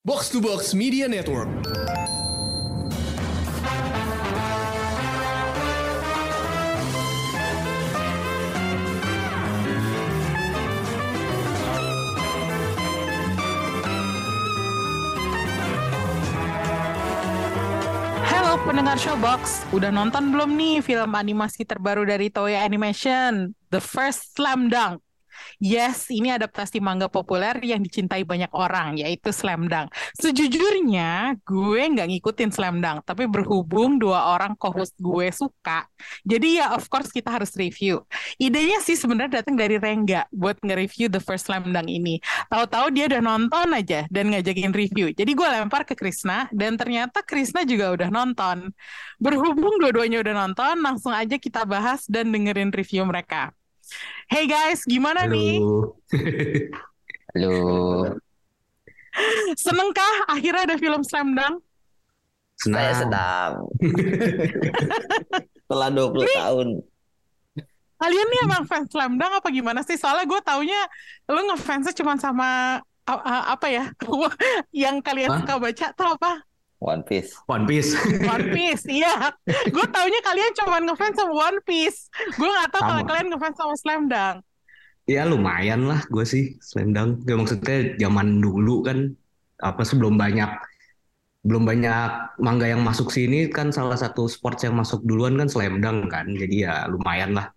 Box to Box Media Network. Halo pendengar Showbox, udah nonton belum nih film animasi terbaru dari Toei Animation, The First Slam Dunk? Yes, ini adaptasi manga populer yang dicintai banyak orang, yaitu Slam Dunk. Sejujurnya, gue nggak ngikutin Slam Dunk, tapi berhubung dua orang co-host gue suka, jadi ya of course kita harus review. Idenya sih sebenarnya datang dari Rengga buat nge-review The First Slam Dunk ini. Tahu-tahu dia udah nonton aja dan ngajakin review. Jadi gue lempar ke Krisna, dan ternyata Krisna juga udah nonton. Berhubung dua-duanya udah nonton, langsung aja kita bahas dan dengerin review mereka. Hey guys, gimana nih? Halo. Halo, Senengkah akhirnya ada film Slam Dunk? saya Senang. sedang setelah 20 tahun. Kalian nih emang fans Slam Dunk apa gimana sih? Soalnya gue taunya lu ngefansnya cuma sama apa ya? yang kalian Hah? suka baca tuh apa? One Piece. One Piece. One Piece, iya. Gue taunya kalian cuma ngefans sama One Piece. Gue nggak tahu kalau kalian ngefans sama Slam Dunk. Ya lumayan lah gue sih Slam Dunk. Ya, maksudnya zaman dulu kan apa sebelum banyak belum banyak manga yang masuk sini kan salah satu sports yang masuk duluan kan Slam Dunk kan. Jadi ya lumayan lah.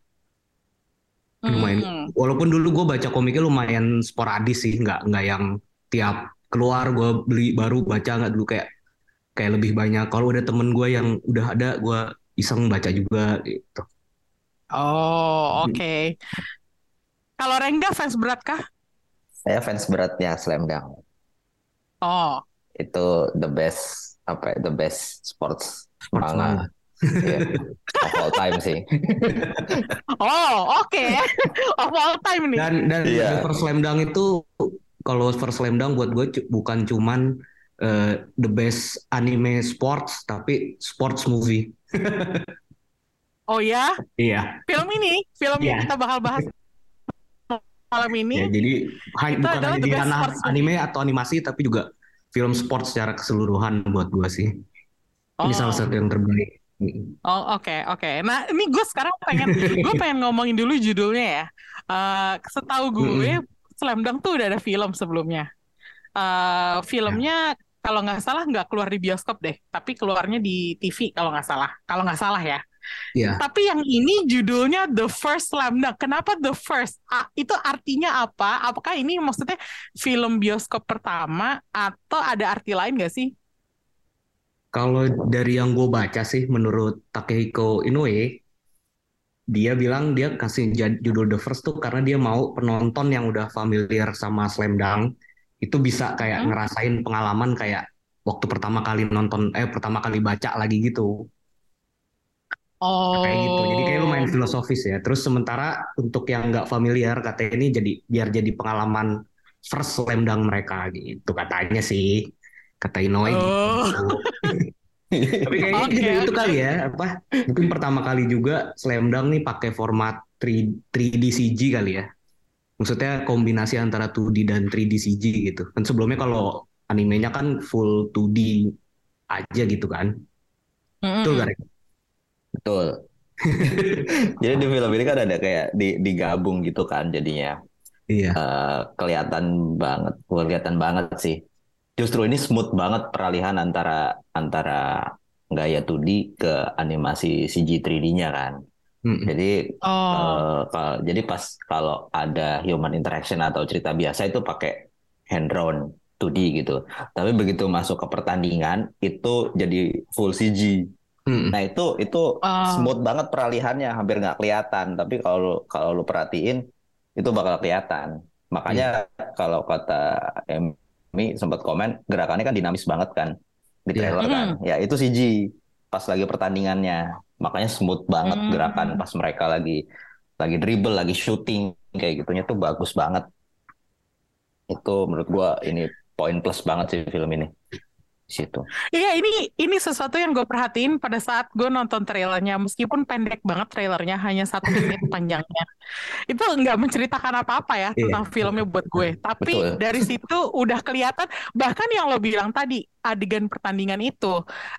Lumayan. Hmm. Walaupun dulu gue baca komiknya lumayan sporadis sih, nggak nggak yang tiap keluar gue beli baru baca nggak dulu kayak kayak lebih banyak. Kalau ada temen gue yang udah ada gue iseng baca juga gitu. Oh, oke. Kalau Rengga fans berat kah? Saya fans beratnya Slam Dunk. Oh, Itu the best apa ya, the best sports Sports manga Iya. of all time sih. oh, oke. Of all time nih. Dan dan Iya. First Slam Dunk itu kalau First Slam Dunk buat gue bukan cuman eh, the best anime sports tapi sports movie. Oh ya, Iya. film ini, film yang Iya. kita bakal bahas malam ini. Ya, jadi ha- Itu bukan hanya di ranah sports movie. anime atau animasi tapi juga film sport secara keseluruhan buat gue sih. Ini Oh. salah satu yang terbaik. Oh oke oke. Nah ini gue sekarang pengen gue pengen ngomongin dulu judulnya ya. Eh setahu gue Slam Dunk tuh udah ada film sebelumnya. Eh filmnya kalau nggak salah nggak keluar di bioskop deh, tapi keluarnya di TV kalau nggak salah. Kalau nggak salah ya. Iya. Tapi yang ini judulnya The First Slam Dunk. Kenapa The First? Ah, itu artinya apa? Apakah ini maksudnya film bioskop pertama atau ada arti lain nggak sih? Kalau dari yang gue baca sih, menurut Takehiko Inoue, dia bilang dia kasih judul The First tuh karena dia mau penonton yang udah familiar sama Slam Dunk itu bisa kayak Hmm. ngerasain pengalaman kayak waktu pertama kali nonton, eh pertama kali baca lagi gitu, Oh. kayak gitu. Jadi kayak lumayan filosofis ya. Terus sementara untuk yang nggak familiar, katanya ini jadi biar jadi pengalaman first Slam Dunk mereka gitu katanya sih, kata Inoue gitu. Oh. Tapi kayaknya Oke, juga itu kali ya, apa? Mungkin pertama kali juga Slam Dunk nih pakai format 3, 3D CG kali ya. Maksudnya kombinasi antara 2D dan 3D CG gitu. Kan sebelumnya kalau animenya kan full 2D aja gitu kan. Mm-mm. Betul gak? Rek? Betul. Jadi di film ini kan ada kayak di digabung gitu kan jadinya. Iya. Eh, kelihatan banget, kelihatan banget sih. Justru ini smooth banget peralihan antara antara gaya 2D ke animasi CG 3D-nya kan. Mm-mm. Jadi Oh. Eh, kal- jadi pas kalau ada human interaction atau cerita biasa itu pakai hand drawn 2D gitu. Tapi begitu masuk ke pertandingan itu jadi full CG. Mm-mm. Nah itu itu Ah. smooth banget peralihannya, hampir nggak kelihatan. Tapi kalau lu- kalau lu perhatiin itu bakal kelihatan. Makanya kalau kata Emi sempat komen gerakannya kan dinamis banget kan di Iya. trailer kan. Ya itu CG pas lagi pertandingannya. Makanya smooth banget Hmm. gerakan pas mereka lagi lagi dribble, lagi shooting kayak gitunya tuh bagus banget. Itu menurut gua ini poin plus banget sih film ini. Situ. Iya, ini ini sesuatu yang gue perhatiin pada saat gue nonton trailernya, meskipun pendek banget trailernya, hanya satu menit panjangnya. Itu nggak menceritakan apa-apa ya Iya. tentang filmnya buat gue. Tapi Betul. dari situ udah kelihatan, bahkan yang lo bilang tadi, adegan pertandingan itu,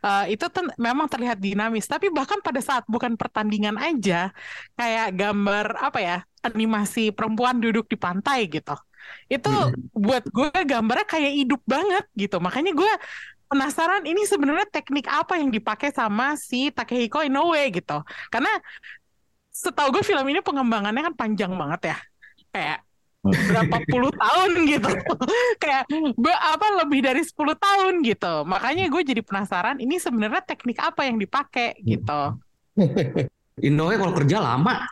eh, itu ten- memang terlihat dinamis. Tapi bahkan pada saat bukan pertandingan aja, kayak gambar apa ya, animasi perempuan duduk di pantai gitu. Itu buat gue gambarnya kayak hidup banget gitu. Makanya gue penasaran ini sebenarnya teknik apa yang dipakai sama si Takehiko Inoue gitu. Karena setahu gue film ini pengembangannya kan panjang banget ya. Kayak berapa puluh tahun gitu. Kayak be- apa lebih dari 10 tahun gitu. Makanya gue jadi penasaran ini sebenarnya teknik apa yang dipakai gitu. Inoue kalau kerja lama.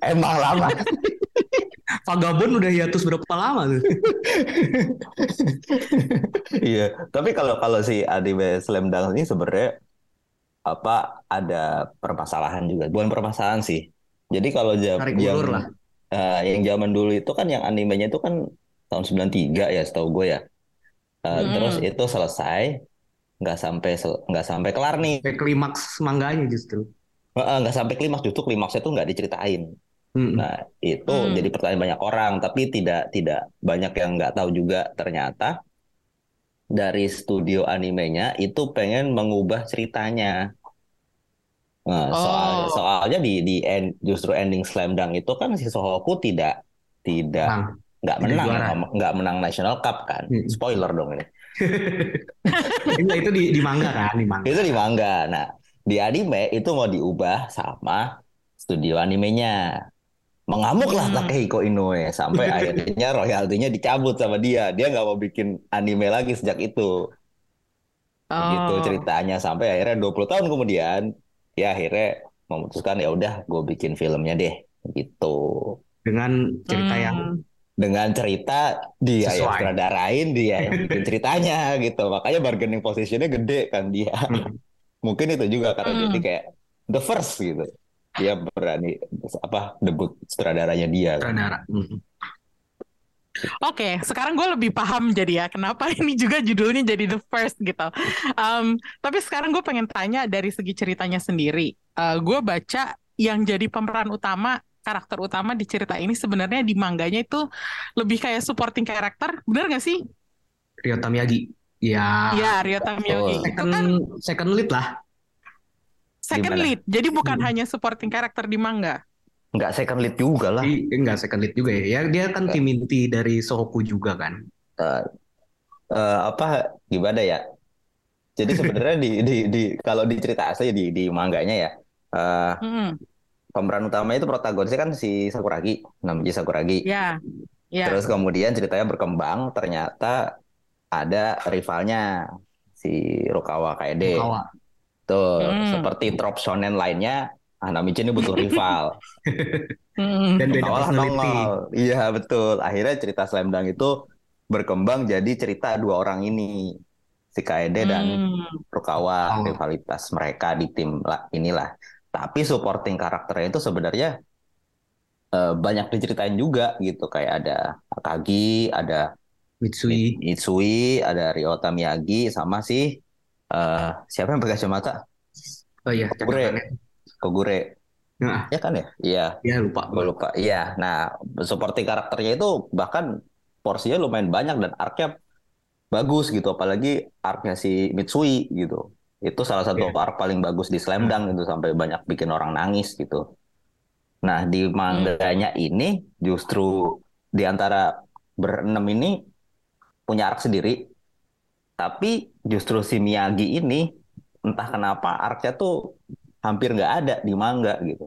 Emang lama. Vagabond udah hiatus berapa lama tuh? Iya, tapi kalau kalau si anime Slam Dunk ini sebenarnya apa ada permasalahan juga. Bukan permasalahan sih. Jadi kalau jam Tarik yang ulur lah. yang zaman dulu itu kan yang animenya itu kan tahun 93 ya setahu gue ya. Eh, Hmm. Terus itu selesai nggak sampai nggak sampai kelar nih. Kayak klimaks mangganya justru. Nggak sampai klimaks justru klimaksnya tuh nggak diceritain. Mm-mm. Nah, itu Hmm. jadi pertanyaan banyak orang, tapi tidak tidak banyak yang nggak tahu juga ternyata dari studio animenya itu pengen mengubah ceritanya. Nah, soal Oh. soalnya di di end, justru ending Slam Dunk itu kan si Sohoku tidak tidak nggak menang nggak menang National Cup kan. Hmm. Spoiler dong ini. Enggak, itu di, di manga kan, di manga. Itu di manga. Nah, di anime itu mau diubah sama studio animenya. Mengamuklah Hmm. Takehiko Inoue sampai akhirnya royaltinya dicabut sama dia. Dia nggak mau bikin anime lagi sejak itu. Gitu Oh. ceritanya sampai akhirnya 20 tahun kemudian ya akhirnya memutuskan ya udah gue bikin filmnya deh gitu. Dengan cerita yang Hmm. Dengan cerita dia yang Sesuai. sutradarain, dia yang bikin ceritanya gitu. Makanya bargaining positionnya gede kan dia. Hmm. Mungkin itu juga karena Hmm. jadi kayak the first gitu. Dia berani apa debut sutradaranya dia. sutradara. Mm. Oke, sekarang gue lebih paham jadi ya kenapa ini juga judulnya jadi the first gitu. Um, tapi sekarang gue pengen tanya dari segi ceritanya sendiri. Uh, gue baca yang jadi pemeran utama, karakter utama di cerita ini sebenarnya di mangganya itu lebih kayak supporting karakter, bener gak sih? Ryota Miyagi. Ya, Iya, Ryota Miyagi. Itu second, kan second lead lah. Second Gimana? lead, jadi bukan Hmm. hanya supporting karakter di manga. Nggak second lead juga lah. Di, enggak second lead juga ya. Ya dia kan tim inti dari Sohoku juga kan. Eh, eh, apa gimana ya? Jadi sebenarnya di di di kalau di cerita asli di di mangganya ya. eh, Hmm, pemeran utama itu protagonisnya kan si Sakuragi, namanya Sakuragi. ya, ya. Terus kemudian ceritanya berkembang, ternyata ada rivalnya si Rukawa Kaede. Kawa. Tuh, Hmm. seperti trop shonen lainnya, Hanamichi ini butuh rival. Hmm. Dan beda Rukawa lah personality. Iya, betul. Akhirnya cerita Slam Dunk itu berkembang jadi cerita dua orang ini. Si Kaede dan Hmm. Rukawa, Oh. rivalitas mereka di tim lah inilah. Tapi supporting karakternya itu sebenarnya eh, banyak diceritain juga gitu. Kayak ada Akagi, ada Mitsui. Itsui, ada Ryota Miyagi, sama si eh, siapa yang pakai kacamata? Oh iya, Kogure. Kogure. Nah, Ya kan ya? Iya, ya lupa. gue lupa. Iya, nah supporting karakternya itu bahkan porsinya lumayan banyak dan arc-nya bagus gitu. Apalagi arc-nya si Mitsui gitu. Itu salah satu Iya. arc paling bagus di Slam Dunk gitu sampai banyak bikin orang nangis gitu. Nah, di manganya ini justru di antara berenam ini punya arc sendiri. Tapi justru si Miyagi ini entah kenapa arc-nya tuh hampir nggak ada di manga gitu.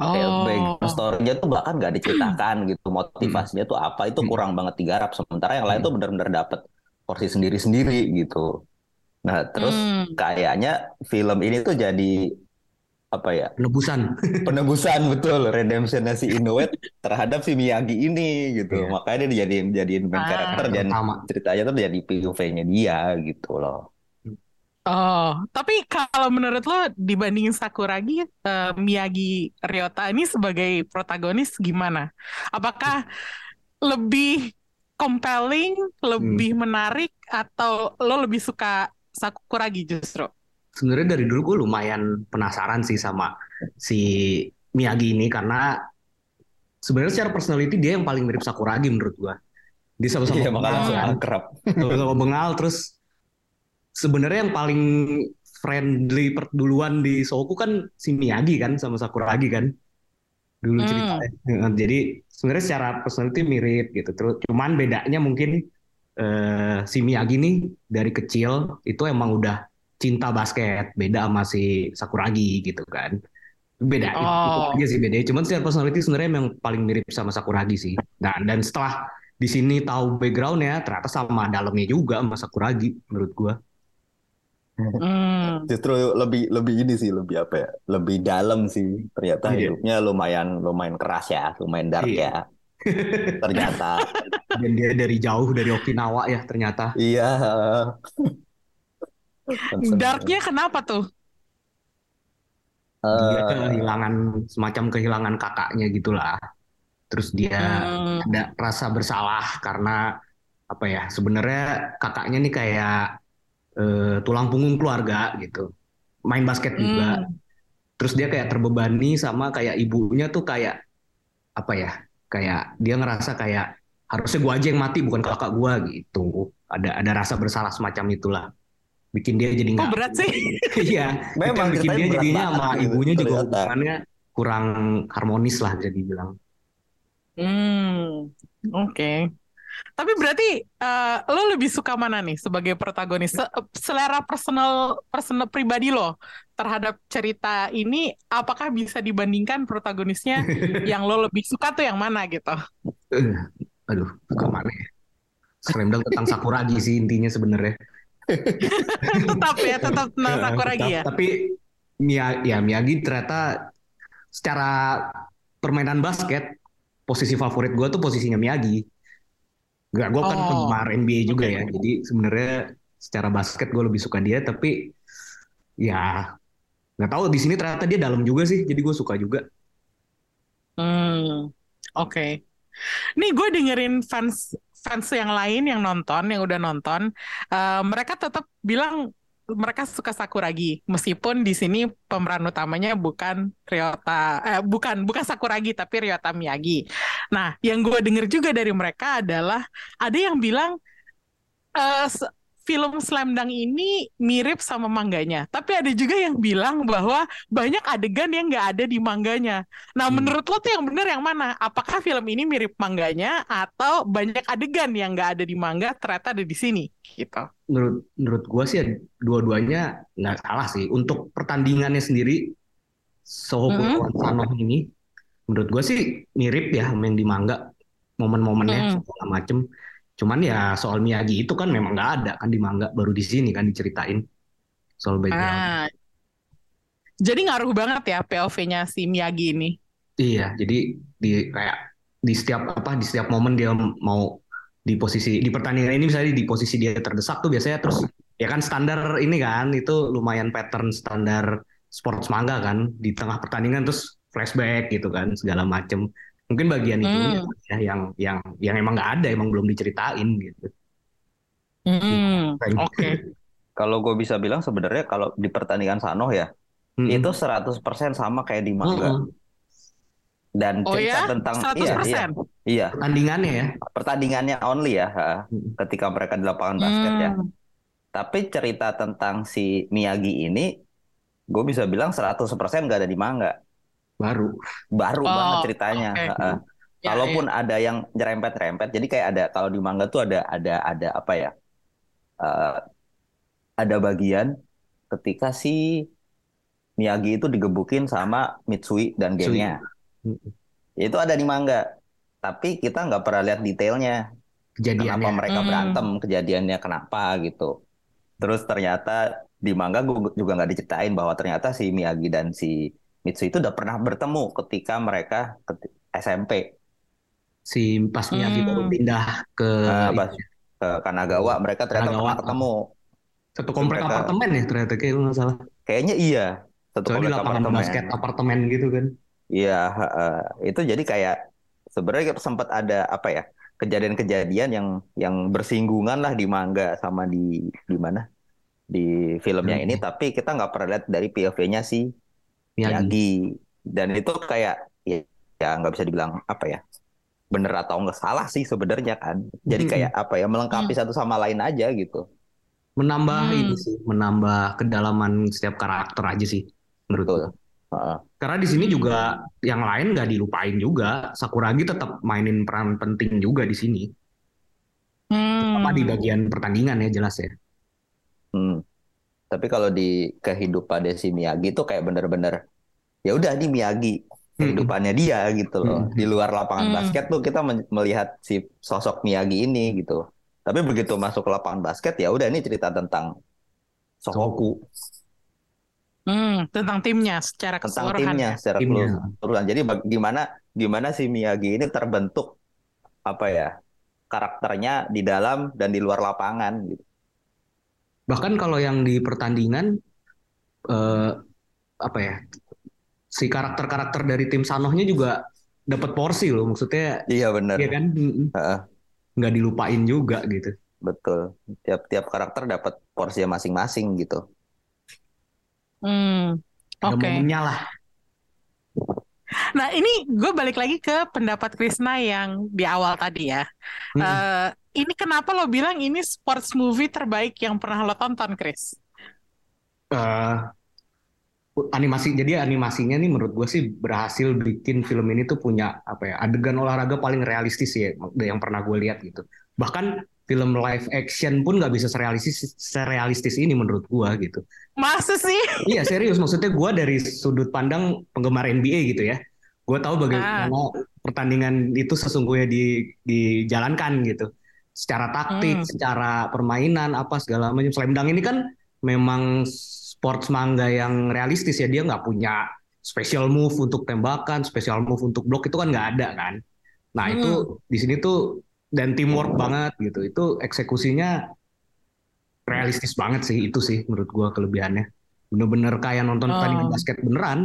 Kayak Oh. background story-nya tuh bahkan nggak diceritakan gitu motivasinya tuh apa itu kurang banget digarap sementara yang lain tuh benar-benar dapet porsi sendiri-sendiri gitu. Nah terus Hmm. kayaknya film ini tuh jadi apa ya Penebusan. penebusan betul redemption si Inoue terhadap si Miyagi ini gitu. Iya. Makanya dia dijadiin jadiin main Ah. karakter dan Pertama. ceritanya tuh jadi POV-nya dia gitu loh. Oh, tapi kalau menurut lo dibandingin Sakuragi, eh, Miyagi Ryota ini sebagai protagonis gimana? Apakah lebih compelling, Hmm. lebih menarik, atau lo lebih suka Sakuragi justru? Sebenarnya dari dulu gue lumayan penasaran sih sama si Miyagi ini karena sebenarnya secara personality dia yang paling mirip Sakuragi menurut gue. Dia sama-sama Iya, bengal, akrab. sama-sama bengal terus sebenarnya yang paling friendly duluan di Soku kan si Miyagi kan sama Sakuragi kan dulu Hmm. ceritanya. Nah, Jadi sebenarnya secara personality mirip gitu. Terus cuman bedanya mungkin eh, si Miyagi nih dari kecil itu emang udah cinta basket, beda sama si Sakuragi gitu kan. Beda itu, itu Oh. aja sih bedanya. Cuman secara personality sebenarnya emang paling mirip sama Sakuragi sih. Nah, dan setelah di sini tahu backgroundnya ternyata sama dalamnya juga sama Sakuragi menurut gua. Hmm. Justru lebih lebih ini sih lebih apa ya? Lebih dalam sih. Ternyata Iya. hidupnya lumayan lumayan keras ya, lumayan dark Iya. ya. Ternyata. Dan dia dari jauh dari Okinawa ya ternyata. iya. Darknya kenapa tuh? Dia Eh, kehilangan semacam kehilangan kakaknya gitulah. Terus dia Hmm. ada rasa bersalah karena apa ya? Sebenarnya kakaknya nih kayak eh, tulang punggung keluarga gitu. Main basket juga. Hmm. Terus dia kayak terbebani sama kayak ibunya tuh kayak apa ya? Kayak dia ngerasa kayak harusnya gua aja yang mati bukan kakak gua gitu. Ada ada rasa bersalah semacam itulah. Bikin dia jadi nggak berat sih? Iya, Memang bikin dia jadinya sama gitu, ibunya juga ternyata. hubungannya kurang harmonis lah bisa dibilang. Hmm, oke. Tapi berarti eh, lo lebih suka mana nih sebagai protagonis? Se- Selera personal personal pribadi lo terhadap cerita ini, apakah bisa dibandingkan protagonisnya yang lo lebih suka tuh yang mana gitu? Eh, aduh, suka mana ya? Tentang Sakuragi sih intinya sebenarnya. Tetap ya, tetap tentang Eh, Sakuragi ya. tetap- Tapi Mia, ya Miyagi ternyata secara permainan basket posisi favorit gue tuh posisinya Miyagi. Gak, gue kan Oh. penggemar NBA juga ya. Jadi sebenarnya secara basket gue lebih suka dia, tapi ya nggak tahu di sini ternyata dia dalam juga sih. Jadi gue suka juga. Hmm, oke. Nih gue dengerin fans fans yang lain yang nonton, yang udah nonton, eh, mereka tetap bilang mereka suka Sakuragi, meskipun di sini pemeran utamanya bukan Ryota, eh, bukan bukan Sakuragi tapi Ryota Miyagi. Nah, yang gue denger juga dari mereka adalah ada yang bilang s- film Slam Dunk ini mirip sama mangganya, tapi ada juga yang bilang bahwa banyak adegan yang nggak ada di mangganya. Nah, Hmm. menurut lo tuh yang bener yang mana? Apakah film ini mirip mangganya atau banyak adegan yang nggak ada di manga ternyata ada di sini? Gitu. Menurut menurut gue sih ya, dua-duanya nggak salah sih. Untuk pertandingannya sendiri, Sohoku Mm-mm. lawan Sanoh ini, menurut gue sih mirip ya yang di manga. Momen-momennya Mm-mm. segala macem. Cuman ya soal Miyagi itu kan memang nggak ada kan di manga, baru di sini kan diceritain soal background. Ah, jadi ngaruh banget ya POV-nya si Miyagi ini. Iya, jadi di kayak di setiap apa di setiap momen dia mau di posisi di pertandingan ini misalnya di posisi dia terdesak tuh biasanya terus ya kan standar ini kan itu lumayan pattern standar sports manga kan di tengah pertandingan terus flashback gitu kan segala macem mungkin bagian itu Hmm. ya yang yang yang emang nggak ada emang belum diceritain gitu. Hmm, oke. Kalau gue bisa bilang sebenarnya kalau di pertandingan Sanoh ya, Mm-mm. itu 100% sama kayak di manga. Mm-mm. Dan Oh cerita ya? tentang iya, iya, 100%? iya, pertandingannya ya. pertandingannya only ya, ha, Mm-mm. ketika mereka di lapangan basket ya. Hmm. Tapi cerita tentang si Miyagi ini, gue bisa bilang 100% nggak ada di manga. Baru. Baru Oh, banget ceritanya. ha, ha. Ya, Kalaupun ada yang nyerempet-nyerempet, jadi kayak ada kalau di manga tuh ada ada ada apa ya? eh, ada bagian ketika si Miyagi itu digebukin sama Mitsui dan gengnya. Itu ada di manga. Tapi kita nggak pernah lihat detailnya. Kenapa mereka Hmm. berantem, kejadiannya kenapa gitu. Terus ternyata di manga gue juga nggak diceritain bahwa ternyata si Miyagi dan si Mitsui itu udah pernah bertemu ketika mereka keti- SMP. Si pas Miyagi Hmm. baru pindah ke Nah, pas ke Kanagawa mereka ternyata Kanagawa. pernah ketemu. satu komplek mereka- apartemen ya ternyata kayak nggak salah. Kayaknya iya. Satu Soalnya di komplek lapangan apartemen. basket apartemen gitu kan. Iya, heeh. itu jadi kayak sebenarnya sempat ada apa ya? kejadian-kejadian yang yang bersinggungan lah di manga sama di di mana di filmnya Hmm. ini tapi kita nggak pernah lihat dari POV-nya si Miyagi. Miyagi dan itu kayak ya ya nggak bisa dibilang apa ya bener atau nggak salah sih sebenarnya kan jadi Mm-mm. kayak apa ya melengkapi satu sama lain aja gitu Menambah Hmm. ini sih, menambah kedalaman setiap karakter aja sih menurut. Heeh. Karena di sini juga yang lain nggak dilupain juga. Sakuragi tetap mainin peran penting juga di sini. Hmm. Apa di bagian pertandingan ya jelas ya. Hmm. Tapi kalau di kehidupan si Miyagi tuh kayak bener-bener ya udah nih Miyagi kehidupannya dia gitu loh. Hmm. Di luar lapangan Hmm. basket tuh kita melihat si sosok Miyagi ini gitu. Tapi begitu masuk ke lapangan basket ya udah ini cerita tentang Sohoku, Hmm, tentang timnya secara tentang keseluruhan timnya ya. secara keseluruhan. Jadi bag- gimana gimana si Miyagi ini terbentuk apa ya karakternya di dalam dan di luar lapangan gitu. Bahkan kalau yang di pertandingan eh, apa ya si karakter-karakter dari tim Sanohnya juga dapat porsi loh. Maksudnya Iya bener, ya kan nggak dilupain juga gitu. betul. Tiap-tiap karakter dapat porsinya masing-masing gitu. Hmm, Ada oke. momennya lah. Nah, ini gue balik lagi ke pendapat Krisna yang di awal tadi ya. Mm-mm. Eh, ini kenapa lo bilang ini sports movie terbaik yang pernah lo tonton, Chris? eh animasi jadi animasinya nih menurut gue sih berhasil bikin film ini tuh punya apa ya adegan olahraga paling realistis ya yang pernah gue lihat gitu bahkan film live action pun nggak bisa serealistis serealistis ini menurut gue gitu. Masa sih? iya serius. Maksudnya gue dari sudut pandang penggemar NBA gitu ya. Gue tahu bagaimana pertandingan itu sesungguhnya di dijalankan gitu. Secara taktik Hmm. secara permainan apa segala macam. Slam dunk ini kan memang sports manga yang realistis ya. Dia nggak punya special move untuk tembakan special move untuk blok. Itu kan nggak ada kan? Nah Hmm. itu di sini tuh dan teamwork banget gitu. Itu eksekusinya realistis banget sih itu sih menurut gua kelebihannya. Bener-bener kayak nonton Oh. pertandingan basket beneran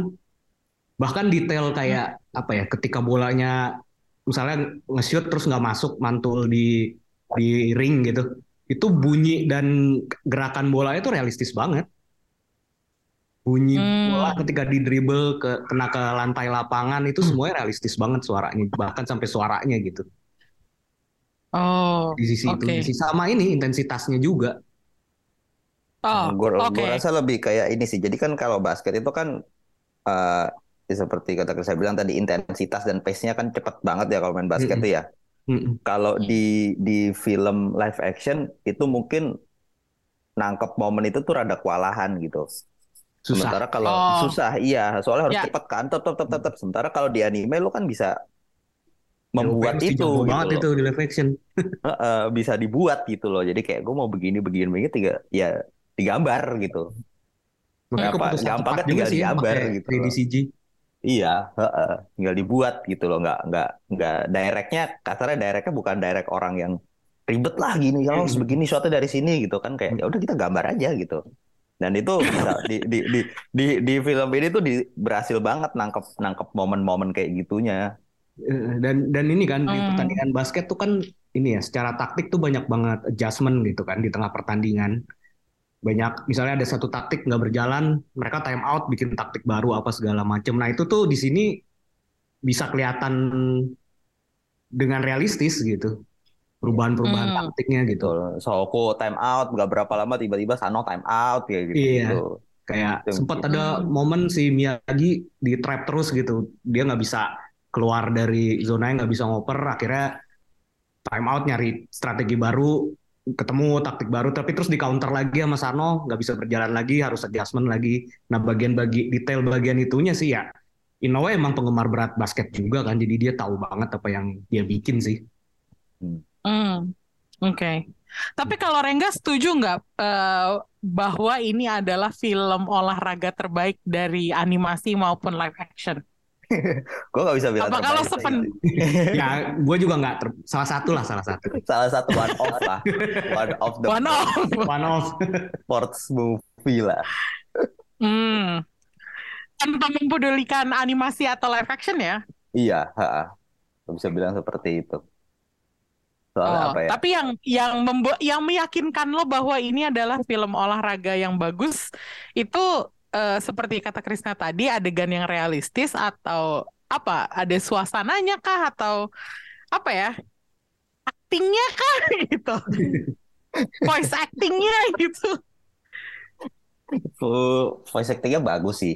bahkan detail kayak apa ya ketika bolanya misalnya nge-shoot terus nggak masuk mantul di di ring gitu. Itu bunyi dan gerakan bola itu realistis banget. Bunyi Hmm. bola ketika di dribble ke kena ke lantai lapangan itu semuanya realistis banget suaranya bahkan sampai suaranya gitu Oh, di sisi itu di sisi sama ini intensitasnya juga oh, gue oke. rasa lebih kayak ini sih. Jadi kan kalau basket itu kan eh, ya seperti kata saya bilang tadi intensitas dan pace-nya kan cepet banget ya kalau main basket Mm-mm. tuh ya. Mm-mm. Kalau di di film live action itu mungkin nangkep momen itu tuh rada kewalahan gitu. susah Sementara kalau Oh. susah iya, soalnya harus Ya. cepet kan, tetap tetap tetap. Sementara kalau di anime lu kan bisa membuat itu gitu banget itu di live action Heeh, bisa dibuat gitu loh. Jadi kayak gue mau begini begini begini tiga ya digambar gitu. makanya Apa, gampang kan tinggal sih digambar gitu 3D loh. CG Iya, heeh, tinggal dibuat gitu loh. Nggak nggak nggak directnya kasarnya directnya bukan direct orang yang ribet lah gini kalau harus Mm-mm. begini shotnya dari sini gitu kan kayak ya udah kita gambar aja gitu. Dan itu bisa di di di di, di film ini tuh di, berhasil banget nangkep nangkep momen-momen kayak gitunya. Eh, dan dan ini kan di Hmm. pertandingan basket tuh kan ini ya secara taktik tuh banyak banget adjustment gitu kan di tengah pertandingan banyak misalnya ada satu taktik nggak berjalan mereka time out bikin taktik baru apa segala macam nah itu tuh di sini bisa kelihatan dengan realistis gitu perubahan-perubahan Hmm. taktiknya gitu Gitu. Soko time out nggak berapa lama tiba-tiba Sano time out kayak gitu. Iya. gitu. kayak Itu sempat ada momen si Miyagi di trap terus gitu dia nggak bisa keluar dari zonanya nggak bisa ngoper akhirnya time out nyari strategi baru ketemu taktik baru tapi terus di counter lagi sama Sano nggak bisa berjalan lagi harus adjustment lagi nah bagian bagi detail bagian itunya sih ya in a way emang penggemar berat basket juga kan jadi dia tahu banget apa yang dia bikin sih Hmm, oke. Tapi kalau Rengga setuju nggak eh, bahwa ini adalah film olahraga terbaik dari animasi maupun live action? Gue nggak bisa bilang Apa kalau sepen- ya gue juga nggak ter- salah satu lah salah satu Salah satu one off lah, one of the One off. one of sports movie lah. Hmm. Tanpa mempedulikan animasi atau live action ya? Iya, ha, bisa bilang seperti itu. Soalnya Oh, apa ya? tapi yang yang membuat yang meyakinkan lo bahwa ini adalah film olahraga yang bagus itu eh, seperti kata Krisna tadi adegan yang realistis atau apa? Ada suasananya kah atau apa ya? Aktingnya kah gitu? Voice actingnya gitu. Vo- Voice actingnya bagus sih.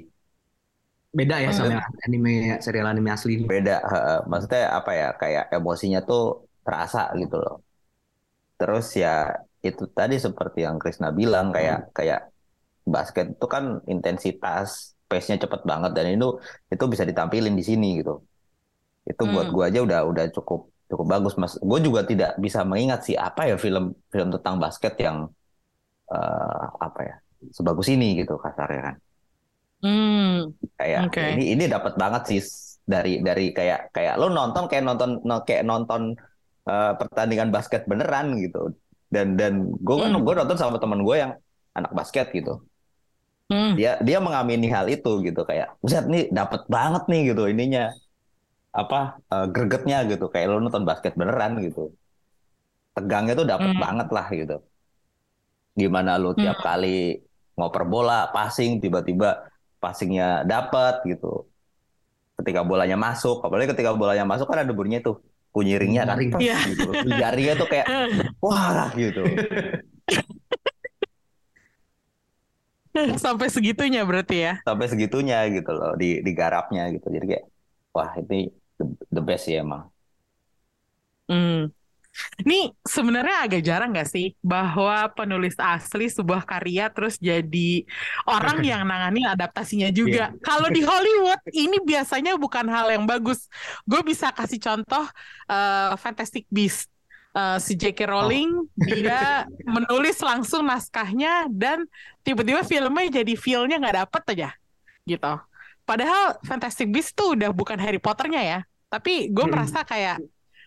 Beda ya Hmm. sama anime serial anime asli. Beda. heeh. Maksudnya apa ya? Kayak emosinya tuh terasa gitu loh. Terus ya itu tadi seperti yang Krisna bilang kayak kayak basket itu kan intensitas, pace-nya cepet banget dan itu itu bisa ditampilin di sini gitu. Itu buat Hmm. gua aja udah udah cukup cukup bagus mas. Gue juga tidak bisa mengingat sih apa ya film film tentang basket yang eh, apa ya sebagus ini gitu kasarnya kan. Hmm, Kayak Oke. ini ini dapat banget sih dari dari kayak kayak lo nonton kayak nonton no- kayak nonton eh, pertandingan basket beneran gitu. Dan dan gue kan Hmm. gue nonton sama teman gue yang anak basket gitu. Hmm, Dia dia mengamini hal itu gitu kayak, buset nih dapat banget nih gitu ininya apa eh, gregetnya gitu kayak lo nonton basket beneran gitu. Tegangnya tuh dapat Hmm. banget lah gitu. Gimana lo tiap Hmm. kali ngoper bola, passing tiba-tiba passingnya dapat gitu. Ketika bolanya masuk, apalagi ketika bolanya masuk kan ada bunyinya tuh kunyiringnya kan. Pers Iya. gitu. Jarinya tuh kayak wah gitu. sampai segitunya berarti ya. Sampai segitunya gitu loh di digarapnya gitu. Jadi kayak wah ini the, the best sih emang. Hmm. Ini sebenarnya agak jarang nggak sih bahwa penulis asli sebuah karya terus jadi orang yang nangani adaptasinya juga. Kalau di Hollywood ini biasanya bukan hal yang bagus. Gue bisa kasih contoh eh, Fantastic Beasts. Eh, si J.K. Rowling dia menulis langsung naskahnya dan tiba-tiba filmnya jadi feel-nya nggak dapet aja gitu. Padahal Fantastic Beasts tuh udah bukan Harry Potternya ya. Tapi gue Hmm. merasa kayak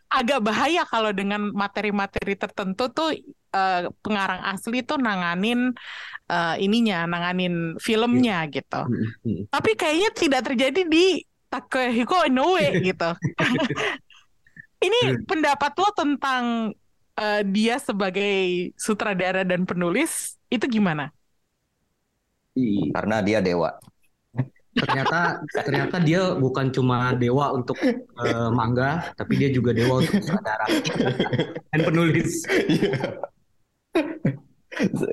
agak bahaya kalau dengan materi-materi tertentu tuh eh, pengarang asli tuh nanganin eh, ininya, nanganin filmnya gitu. Hmm, hmm. Tapi kayaknya tidak terjadi di Takehiko Inoue gitu. Ini pendapat lo tentang eh, dia sebagai sutradara dan penulis itu gimana? Ih, Karena dia dewa. ternyata ternyata dia bukan cuma dewa untuk eh, manga, tapi dia juga dewa untuk sutradara dan penulis.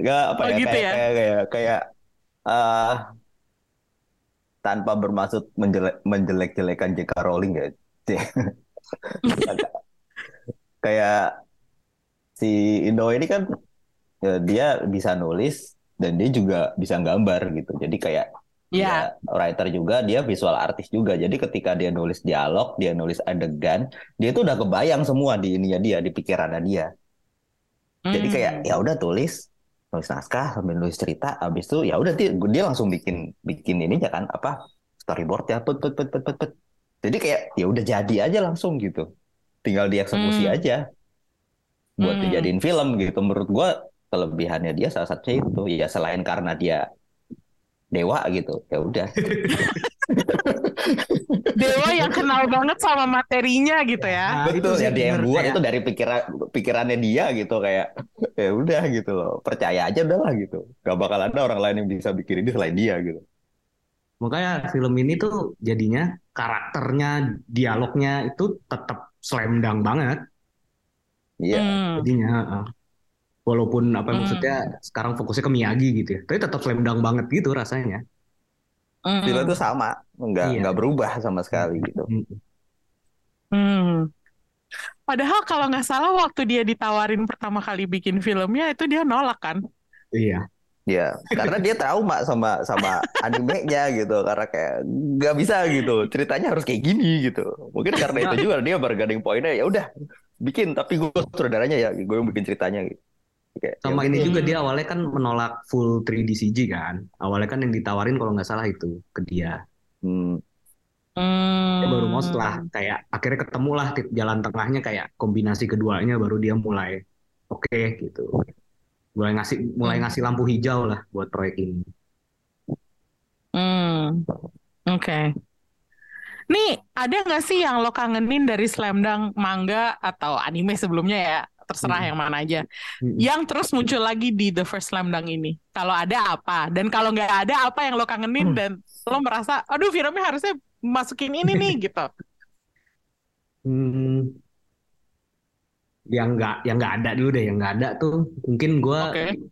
Gak apa Oh, ya, gitu kayak, ya? kayak kayak kayak eh, tanpa bermaksud menjelek menjelek-jelekan J.K. Rowling ya. kayak si Indo ini kan ya, dia bisa nulis dan dia juga bisa gambar gitu. Jadi kayak Ya, dia writer juga, dia visual artist juga. Jadi ketika dia nulis dialog, dia nulis adegan, dia tuh udah kebayang semua di ininya dia, di pikirannya dia. Jadi Hmm. kayak ya udah tulis, nulis naskah sambil nulis cerita, habis itu ya udah dia, dia langsung bikin bikin ininya kan apa storyboard ya, put put put put put. put. Jadi kayak ya udah jadi aja langsung gitu. Tinggal dieksekusi Hmm. aja buat Hmm. dijadiin film gitu. Menurut gua kelebihannya dia salah satunya itu ya selain karena dia dewa gitu. Ya udah. Dewa yang kenal banget sama materinya gitu ya. Nah, Betul sih ya dia yang buat kayak- itu dari pikiran pikirannya dia gitu kayak ya udah gitu loh. Percaya aja udah lah gitu. Gak bakal ada orang lain yang bisa bikin ini selain dia gitu. Makanya film ini tuh jadinya karakternya, dialognya itu tetap slam dunk banget Iya. Hmm. jadinya. heeh. Walaupun apa Hmm. maksudnya sekarang fokusnya ke Miyagi gitu ya, tapi tetap slam dunk banget gitu rasanya. Film itu sama, nggak Iya. nggak berubah sama sekali gitu. Hmm. Hmm. Padahal kalau nggak salah waktu dia ditawarin pertama kali bikin filmnya itu dia nolak kan? Iya. Ya, karena dia trauma sama sama animenya gitu, karena kayak nggak bisa gitu, ceritanya harus kayak gini gitu. Mungkin karena itu juga dia bargaining pointnya ya udah bikin, tapi gue saudaranya ya, gue yang bikin ceritanya gitu. Kayak, ya Sama udah. ini juga dia awalnya kan menolak full 3D CG kan. Awalnya kan yang ditawarin kalau nggak salah itu ke dia. Hmm, Hmm. Dia baru mau setelah kayak akhirnya ketemu lah tip- jalan tengahnya kayak kombinasi keduanya baru dia mulai oke gitu. Mulai ngasih mulai Hmm. ngasih lampu hijau lah buat proyek ini. Hmm. Oke. Nih, ada nggak sih yang lo kangenin dari Slam Dunk manga atau anime sebelumnya ya? terserah Hmm. yang mana aja. Mm-mm. Yang terus muncul lagi di The First Slam Dunk ini. Kalau ada apa? Dan kalau nggak ada apa yang lo kangenin Hmm. dan lo merasa, aduh filmnya harusnya masukin ini nih gitu. Hmm, yang nggak yang nggak ada dulu deh yang nggak ada tuh mungkin gue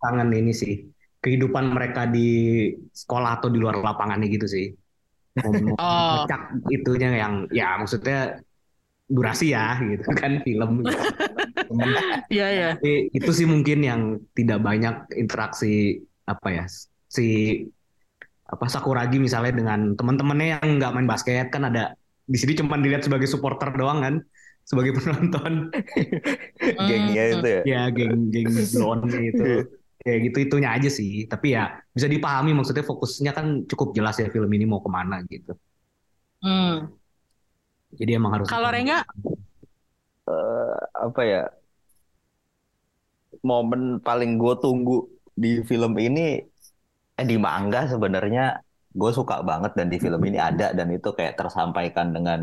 kangen ini sih kehidupan mereka di sekolah atau di luar lapangannya gitu sih Oh. ngecak itunya yang ya maksudnya durasi ya gitu kan film gitu. Iya ya. Tapi itu sih mungkin yang tidak banyak interaksi apa ya si apa Sakuragi misalnya dengan teman-temannya yang nggak main basket kan ada di sini cuma dilihat sebagai supporter doang kan sebagai penonton Gengnya Hmm. itu ya. ya geng geng blonde itu kayak gitu itunya aja sih tapi ya bisa dipahami maksudnya fokusnya kan cukup jelas ya film ini mau ke mana gitu Hmm. jadi emang harus Kalau Rengga? apa ya momen paling gue tunggu di film ini eh di manga sebenarnya gue suka banget dan di film ini ada dan itu kayak tersampaikan dengan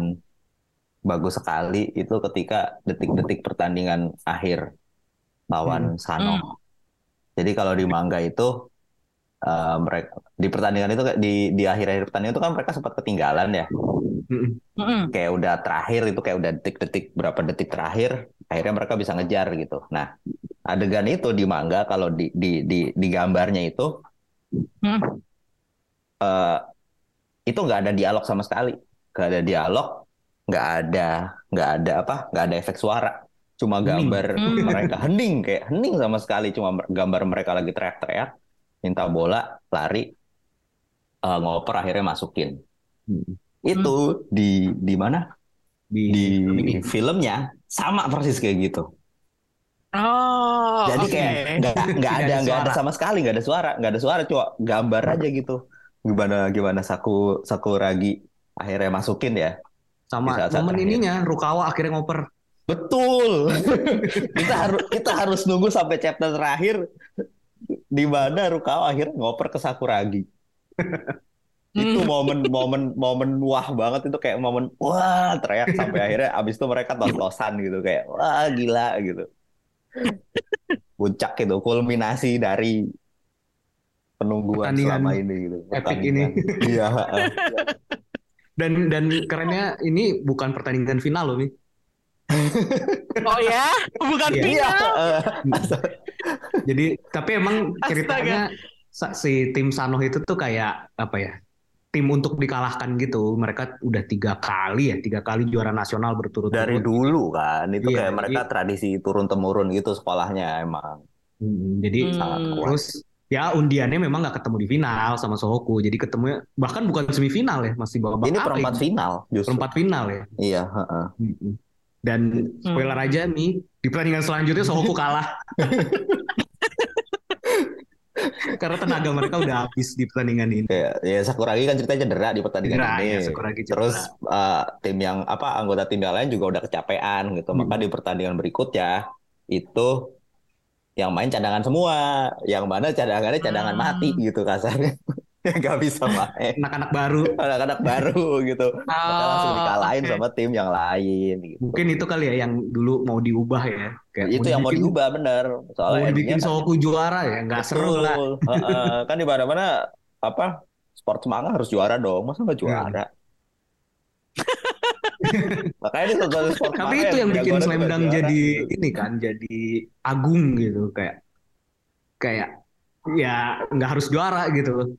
bagus sekali itu ketika detik-detik pertandingan akhir lawan Sano. Hmm. Jadi kalau di manga itu eh, mereka di pertandingan itu kayak di di akhir-akhir pertandingan itu kan mereka sempat ketinggalan ya. Mm-mm. Mm-mm. kayak udah terakhir itu kayak udah detik-detik berapa detik terakhir akhirnya mereka bisa ngejar gitu. Nah adegan itu di manga kalau di di di di gambarnya itu Hmm. eh, itu nggak ada dialog sama sekali, nggak ada dialog, nggak ada nggak ada apa, nggak ada efek suara, cuma Hening. gambar Hmm. mereka hening kayak hening sama sekali, cuma gambar mereka lagi teriak-teriak, minta bola, lari, eh, ngoper akhirnya masukin. Mm. Itu di di mana? di, di filmnya sama persis kayak gitu. Oh, Jadi oke. kayak nggak ada nggak ada sama sekali nggak ada suara nggak ada suara cuma gambar aja gitu. Gimana gimana Saku Sakuragi akhirnya masukin ya. Sama Di saat-saat momen terakhir. ininya Rukawa akhirnya ngoper Betul. kita harus kita harus nunggu sampai chapter terakhir di mana Rukawa akhirnya ngoper ke Sakuragi. itu Hmm. momen momen momen wah banget itu kayak momen wah teriak sampai akhirnya abis itu mereka tos-tosan gitu kayak wah gila gitu puncak itu kulminasi dari penungguan Pertandingan selama ini gitu epic Pertandingan. iya. dan dan kerennya ini bukan pertandingan final loh nih Oh ya, bukan Iya. iya final. heeh. jadi tapi emang Astaga. ceritanya sa- si tim Sanoh itu tuh kayak apa ya tim untuk dikalahkan gitu mereka udah tiga kali ya tiga kali juara nasional berturut-turut dari dulu kan itu Iya, kayak mereka jadi- tradisi turun temurun gitu sekolahnya emang Hmm, jadi Hmm. sangat kuat terus ya undiannya memang nggak ketemu di final sama Sohoku jadi ketemunya bahkan bukan semifinal ya masih babak ini perempat ini? final justru perempat final ya iya heeh. Hmm. dan spoiler Hmm. aja nih di pertandingan selanjutnya Sohoku kalah karena tenaga mereka udah habis di pertandingan ini Kayak ya Sakuragi kan ceritanya cedera di pertandingan Cedera, ini. ya, Sakuragi cedera. Terus uh, tim yang apa anggota tim yang lain juga udah kecapean gitu. Hmm. Maka di pertandingan berikutnya itu yang main cadangan semua, yang mana cadangannya cadangan Hmm. mati gitu kasarnya. Gak bisa main. anak-anak baru Anak-anak baru gitu. Maka langsung Oh, dikalahin oke. sama tim yang lain gitu. mungkin itu kali ya yang dulu mau diubah ya kayak Itu yang mau dibikin- diubah bener. mau Soalnya dibikin endingnya kan- juara ya nggak seru lah kan di mana-mana apa sport semangat harus juara dong. Masa nggak juara? Makanya satu sport Tapi itu yang bikin Slam Dunk juara. jadi ini kan, jadi agung gitu kayak kayak ya nggak harus juara gitu.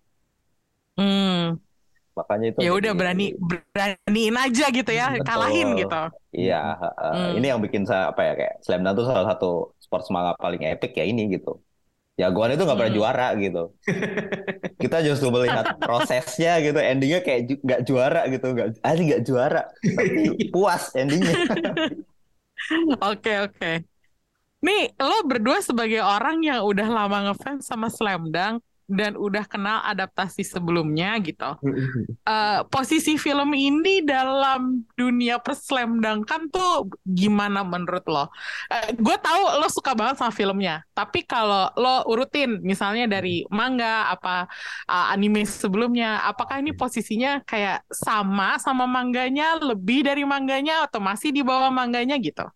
Hmm. Makanya itu Ya udah berani beraniin aja gitu ya, Betul. kalahin gitu. Iya, heeh. Hmm. ini yang bikin saya apa ya kayak Slam Dunk tuh salah satu sport semangat paling epic ya ini gitu. Jagoan itu nggak pernah Hmm. juara gitu. Kita justru melihat prosesnya gitu, endingnya kayak ju- nggak juara gitu, nggak, asli nggak juara, tapi puas endingnya. Oke oke. Nih lo berdua sebagai orang yang udah lama ngefans sama Slam Dunk dan udah kenal adaptasi sebelumnya gitu. Eh, posisi film ini dalam dunia perslamdangkan tuh gimana menurut lo? gue tahu lo suka banget sama filmnya, tapi kalau lo urutin misalnya dari manga apa uh, anime sebelumnya, apakah ini posisinya kayak sama sama mangganya, lebih dari mangganya atau masih di bawah mangganya gitu?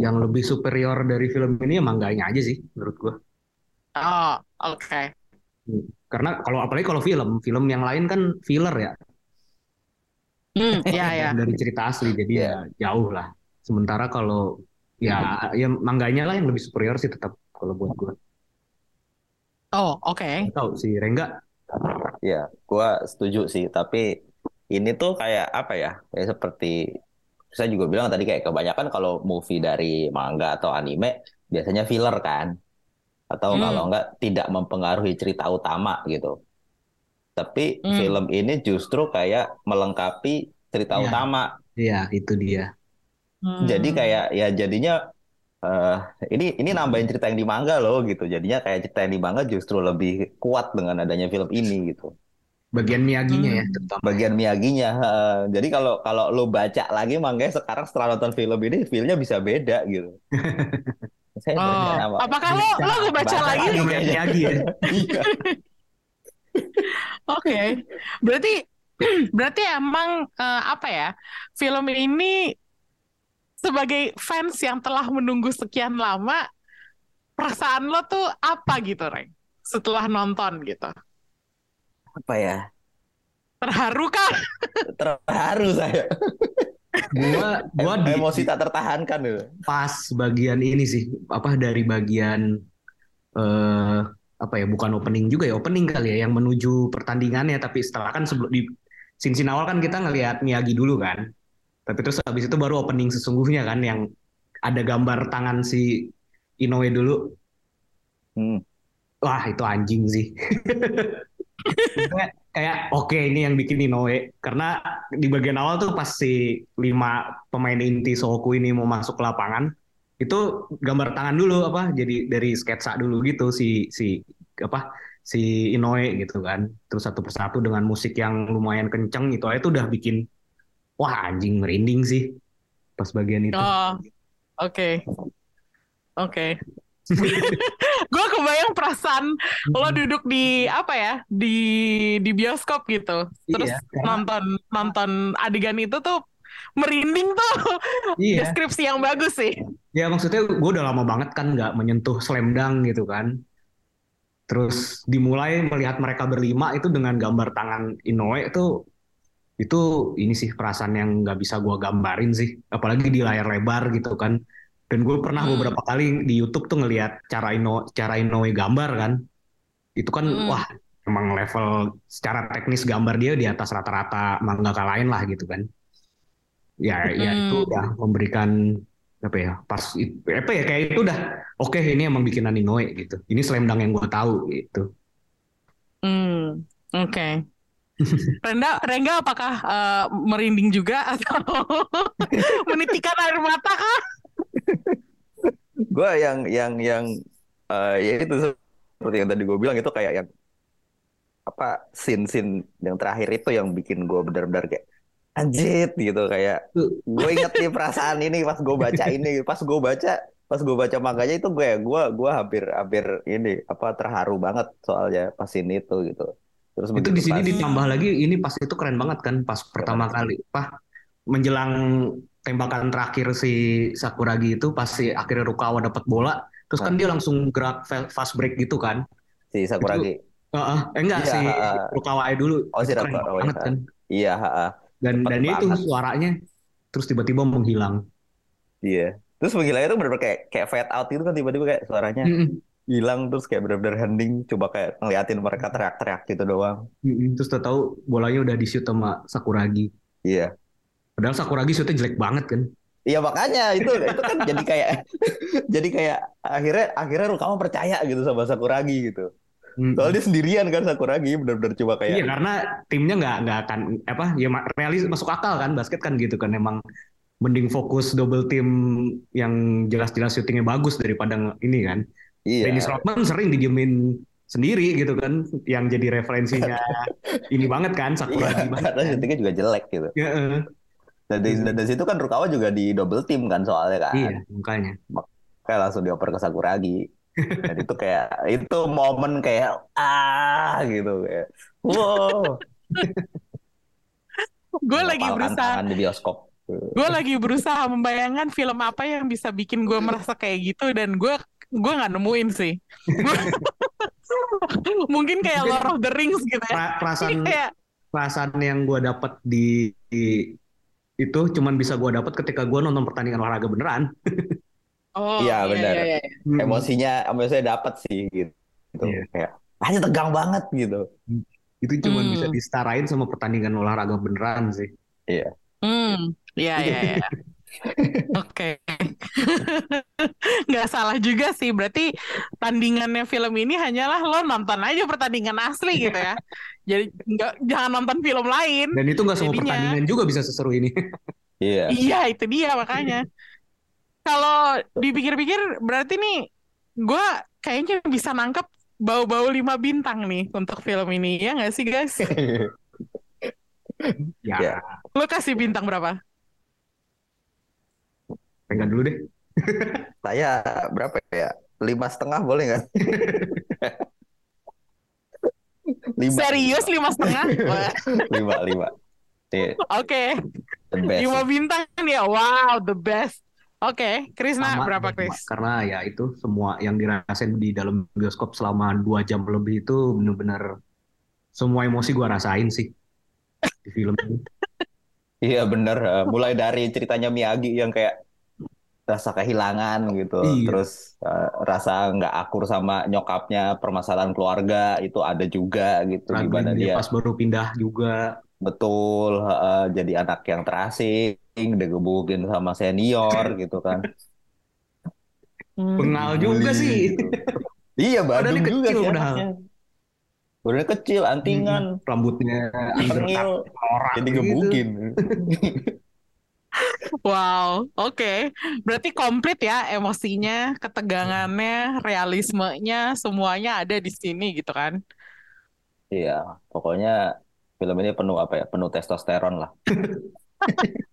yang lebih superior dari film ini ya mangganya aja sih menurut gue. Oh, oke. Karena kalau apalagi kalau film, film yang lain kan filler ya Hmm, ya ya. dari cerita asli, jadi ya jauh lah. Sementara kalau ya ya mangganya lah yang lebih superior sih tetap kalau buat gue. Oh, oke. Nggak Tahu sih Rengga Ya, gua setuju sih. Tapi ini tuh kayak apa ya? Kayak seperti saya juga bilang tadi kayak kebanyakan kalau movie dari manga atau anime biasanya filler kan, atau Hmm. kalau enggak tidak mempengaruhi cerita utama gitu. Tapi Hmm. film ini justru kayak melengkapi cerita Iya. utama. Iya, itu dia. Hmm. Jadi kayak ya jadinya eh ini ini nambahin cerita yang di manga loh gitu. Jadinya kayak cerita yang di manga justru lebih kuat dengan adanya film ini gitu. Bagian Miyaginya ya, Hmm. terutama. bagian Miyaginya. heeh. Jadi kalau kalau lo baca lagi manganya sekarang setelah nonton film ini filmnya bisa beda gitu. Saya Oh, nama. apakah lo lo Baca lagi? lagi. Ya. Oke. Berarti berarti emang eh, apa ya? Film ini sebagai fans yang telah menunggu sekian lama, perasaan lo tuh apa gitu, Reng? Setelah nonton gitu. Apa ya? Terharu kan? Terharu saya. Gua gua di Emosi tak tertahankan gitu. pas bagian ini sih apa dari bagian eh apa ya bukan opening juga ya opening kali ya yang menuju pertandingannya tapi setelah kan sebelum di scene awal kan kita ngelihat Miyagi dulu kan tapi terus habis itu baru opening sesungguhnya kan yang ada gambar tangan si Inoue dulu Hmm. wah itu anjing sih kayak oke ini yang bikin Inoue karena di bagian awal tuh pas si lima pemain inti Sohoku ini mau masuk ke lapangan itu gambar tangan dulu apa jadi dari sketsa dulu gitu si si apa si Inoue gitu kan terus satu persatu dengan musik yang lumayan kenceng itu aja tuh udah bikin wah anjing merinding sih pas bagian itu Oh, oke. Oke. Gue kebayang perasaan lo duduk di apa ya di di bioskop gitu, terus Iya, karena- nonton nonton adegan itu tuh merinding tuh. iya Deskripsi yang bagus sih. Ya maksudnya gue udah lama banget kan nggak menyentuh slam dunk gitu kan. Terus dimulai melihat mereka berlima itu dengan gambar tangan Inoue itu itu ini sih perasaan yang nggak bisa gue gambarin sih. Apalagi di layar lebar gitu kan. Dan gue pernah Hmm. beberapa kali di YouTube tuh ngelihat cara Ino cara Inoue gambar kan. Itu kan Hmm. wah emang level secara teknis gambar dia di atas rata-rata mangaka lain lah gitu kan. Ya ya itu Hmm. udah memberikan apa ya pas apa ya kayak itu udah oke ini emang bikinan Inoue gitu ini slam dunk yang gue tahu gitu Hmm, oke. Renda, Rengga apakah eh, merinding juga atau menitikan air mata kah? Gue yang yang yang eh, ya itu seperti yang tadi gue bilang itu kayak yang apa scene-scene yang terakhir itu yang bikin gue benar-benar kayak anjir gitu. Kayak gue inget nih perasaan ini pas gue baca ini. Pas gue baca pas gue baca manganya itu gue gue gue hampir hampir ini apa terharu banget soalnya pas ini itu gitu. Terus itu di sini pas- ditambah lagi ini pas itu keren banget kan pas pertama kali apa menjelang tembakan terakhir si Sakuragi itu pas si akhirnya Rukawa dapat bola terus kan dia langsung gerak fa- fast break gitu kan si Sakuragi Heeh, eh enggak Iya, si heeh. Rukawa dulu Oh, si Itu Rukawa, banget iya. kan iya ha-ha. dan dan itu banget. suaranya terus tiba-tiba menghilang iya terus menggilanya itu benar-benar kayak kayak fade out itu kan tiba-tiba kayak suaranya Mm-mm. hilang terus kayak benar-benar hening coba kayak ngeliatin mereka teriak-teriak gitu doang terus tahu bolanya udah di shoot sama Sakuragi iya Padahal Sakuragi shootnya jelek banget kan. Iya makanya itu itu kan jadi kayak jadi kayak akhirnya akhirnya Rukawa percaya gitu sama Sakuragi gitu. Soalnya dia sendirian kan Sakuragi benar-benar coba kayak Iya karena timnya nggak nggak akan apa ya realis masuk akal kan basket kan gitu kan emang mending fokus double team yang jelas-jelas syutingnya bagus daripada ini kan. iya. Dennis Rodman sering didiemin sendiri gitu kan yang jadi referensinya ini banget kan Iya, Sakuragi banget. karena kan. syutingnya juga jelek gitu. Ya, eh. Dan dari, dan dari situ kan Rukawa juga di double team kan soalnya kan. Iya makanya. Kayak langsung dioper ke Sakuragi. Dan itu kayak itu momen kayak ah gitu kayak wow. Gue lagi berusaha di bioskop. Gue lagi berusaha membayangkan film apa yang bisa bikin gue merasa kayak gitu dan gue gue nggak nemuin sih. Mungkin kayak Lord of the Rings gitu ya. Perasaan Kayak perasaan yang gue dapat di, di- itu cuman bisa gue dapat ketika gue nonton pertandingan olahraga beneran. oh Iya, benar. iya, iya. Hmm. Emosinya, emosinya dapat sih gitu. Iya. Kayak hanya tegang banget gitu. Itu cuman Hmm. bisa disetarain sama pertandingan olahraga beneran sih. Hmm, iya iya iya. Oke. Nggak salah juga sih. Berarti tandingannya film ini hanyalah lo nonton aja pertandingan asli gitu ya. Jadi nggak jangan nonton film lain. Dan itu nggak semua Jadinya- pertandingan juga bisa seseru ini. Iya. Iya, itu dia makanya. Kalau dipikir-pikir berarti nih gue kayaknya bisa nangkep bau-bau lima bintang nih untuk film ini ya nggak sih guys? Ya, Ya. Lo kasih bintang berapa? Pegang dulu deh. Saya berapa ya? Lima setengah boleh nggak? lima. Serius lima setengah? Lima, lima. Iya, Oke. best. Lima bintang ya, wow, the best. Oke, Krisna Sama- berapa Kris? Karena ya itu semua yang dirasain di dalam bioskop selama dua jam lebih itu bener-bener semua emosi gua rasain sih di film ini. Iya bener. Eh, Mulai dari ceritanya Miyagi yang kayak rasa kehilangan gitu, Iya. terus eh, rasa nggak akur sama nyokapnya, permasalahan keluarga itu ada juga gitu, gimana Tragedi dia pas baru pindah juga. betul eh, jadi anak yang terasing, digebukin sama senior gitu kan. Hmm. Bengal juga sih. gitu. Iya, Badung juga kecil sih padahal. Udah kecil, antingan, Rambutnya tengil, orang jadi gitu. Wow, oke. Berarti komplit ya emosinya, ketegangannya, realismenya, semuanya ada di sini gitu kan? Iya, pokoknya film ini penuh apa ya? Penuh testosteron lah.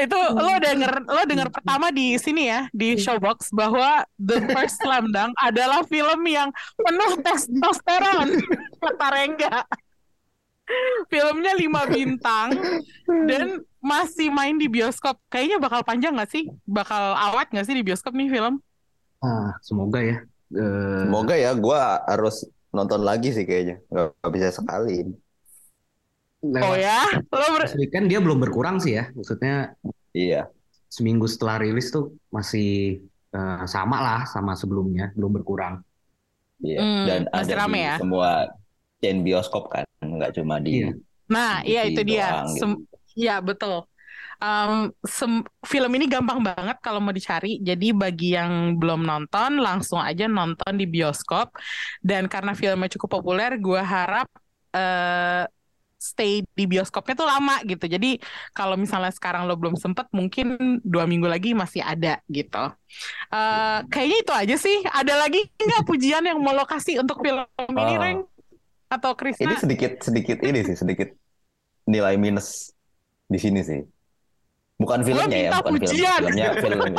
Itu lo denger lo denger pertama di sini ya di Showbox bahwa The First Slam Dunk adalah film yang penuh testosteron kata Rengga. Filmnya lima bintang dan masih main di bioskop. Kayaknya bakal panjang nggak sih? Bakal awet nggak sih di bioskop nih film? Ah, semoga ya. Eh, Semoga ya, gua harus nonton lagi sih kayaknya. Nggak, bisa sekali. Oh lewat ya, lo ber- weekend dia belum berkurang sih ya. Maksudnya Iya, seminggu setelah rilis tuh masih eh, sama lah sama sebelumnya, belum berkurang. iya. Hmm, Dan masih ada rame di ya? semua chain bioskop kan, nggak cuma di Iya. Nah, iya itu dia. doang gitu. Sem- Iya, betul. Sem- film ini gampang banget kalau mau dicari. Jadi bagi yang belum nonton, langsung aja nonton di bioskop. Dan karena filmnya cukup populer, gue harap eh, stay di bioskopnya tuh lama gitu. Jadi kalau misalnya sekarang lo belum sempet, mungkin dua minggu lagi masih ada gitu. Eh, kayaknya itu aja sih. Ada lagi nggak pujian yang mau lo kasih untuk film ini, Oh. Reng? Atau Ini Krisna? sedikit sedikit ini sih sedikit nilai minus di sini sih. Bukan filmnya ya, bukan film. Filmnya filmnya.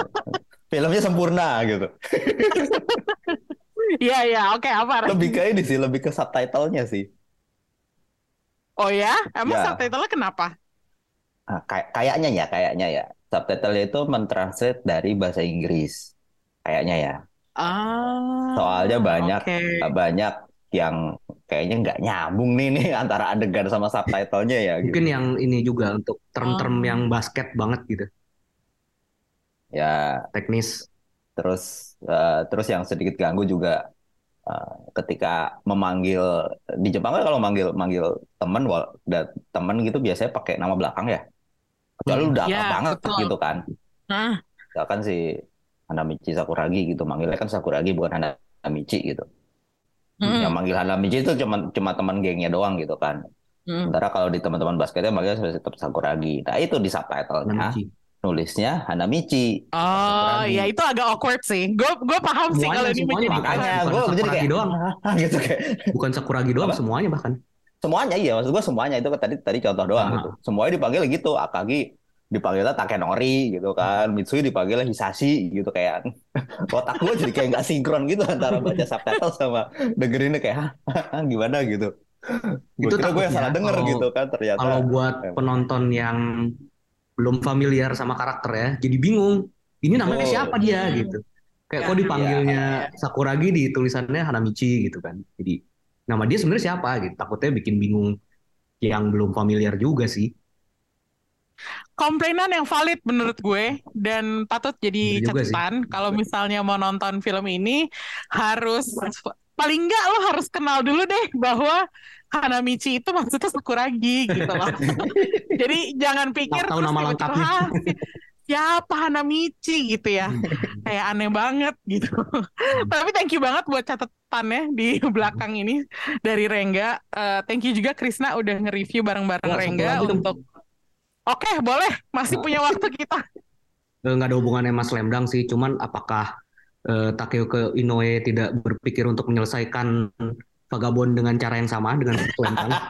Filmnya sempurna gitu. Iya, iya. Oke, apa? Reng? Lebih ke ini sih, lebih ke subtitlenya sih. Oh ya? Emang Ya. subtitle-nya kenapa? Ah, kayak kayaknya ya, kayaknya ya. Subtitle itu mentranslate dari bahasa Inggris. Kayaknya ya. Ah, Soalnya banyak oke. banyak yang kayaknya nggak nyambung nih nih antara adegan sama subtitlenya ya gitu. Mungkin yang ini juga untuk term-term Oh. yang basket banget gitu, Ya, teknis. terus eh, terus yang sedikit ganggu juga eh, ketika memanggil di Jepang kan kalau manggil manggil temen wal- da- temen gitu biasanya pakai nama belakang ya. Kecuali Hmm. udah Ya, banget betul. gitu kan. Nah, Misalkan si Hanamichi Sakuragi gitu manggilnya kan Sakuragi bukan Hanamichi gitu. Mm, Yang manggil Hanamichi itu cuma cuma teman gengnya doang gitu kan. mm. Sementara kalau di teman-teman basketnya manggilnya tetap Sakuragi. Nah itu di subtitlenya nulisnya Hanamichi. Oh, Sakuragi. ya itu agak awkward sih. Gue gue paham sih Semuanya- kalau ini semuanya menjadi makanya. Gue jadi Sakuragi kayak doang. Gitu kayak Bukan Sakuragi doang, Apa? semuanya bahkan. semuanya iya maksud gue semuanya itu kan tadi tadi contoh doang Ah. gitu. Semuanya dipanggil gitu. Akagi dipanggilnya Takenori gitu kan. Mitsui dipanggilnya Hisashi gitu kayak otak gue jadi kayak nggak sinkron gitu antara baca subtitle sama dengerinnya kayak "Hah? Hah? gimana gitu. Gue Itu kira gue yang takutnya salah denger kalau- gitu kan ternyata. Kalau buat Emang. penonton yang belum familiar sama karakter ya, jadi bingung. Ini namanya Betul. siapa dia Hmm. gitu. Kayak Ya, kok dipanggilnya ya, Sakuragi di tulisannya Hanamichi gitu kan. Jadi nama dia sebenarnya siapa gitu. Takutnya bikin bingung yang belum familiar juga sih. Komplainan yang valid menurut gue dan patut jadi sih. catatan kalau misalnya mau nonton film ini harus paling enggak lo harus kenal dulu deh bahwa Hanamichi itu maksudnya Sakuragi gitu loh. Jadi jangan pikir Tahu nama lengkapnya. "Ah, si- siapa Hanamichi gitu ya. Kayak aneh banget gitu. Tapi thank you banget buat catatannya di belakang ini dari Rengga. Eh, thank you juga Krisna udah nge-review bareng-bareng Ya, satu Rengga untuk Oke, boleh. Masih punya waktu kita. Eh, nggak ada hubungannya sama Slam Dunk sih, cuman apakah eh, Takeuchi Inoue tidak berpikir untuk menyelesaikan Vagabond dengan cara yang sama dengan Slam Dunk?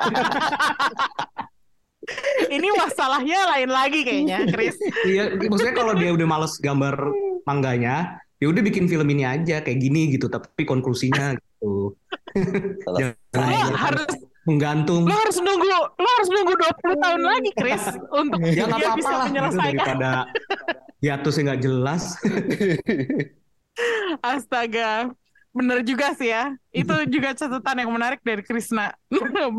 Ini masalahnya lain lagi kayaknya, Chris. Iya, maksudnya kalau dia udah males gambar mangganya, ya udah bikin film ini aja kayak gini gitu, tapi konklusinya gitu. Jangan harus menggantung. lo harus nunggu lo harus nunggu 20 tahun lagi, Chris, untuk Ya dia apa-apa bisa lah menyelesaikan. daripada hiatusnya nggak jelas. Astaga. Bener juga sih ya. Itu juga catatan yang menarik dari Krisna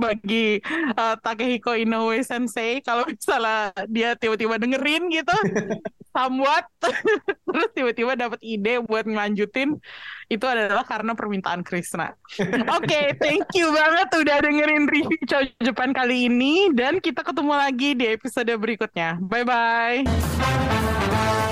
bagi uh, Takehiko Inoue Sensei kalau misalnya dia tiba-tiba dengerin gitu somewhat terus tiba-tiba dapat ide buat ngelanjutin itu adalah karena permintaan Krisna. Oke, thank you banget udah dengerin review Chow Japan kali ini dan kita ketemu lagi di episode berikutnya. Bye bye.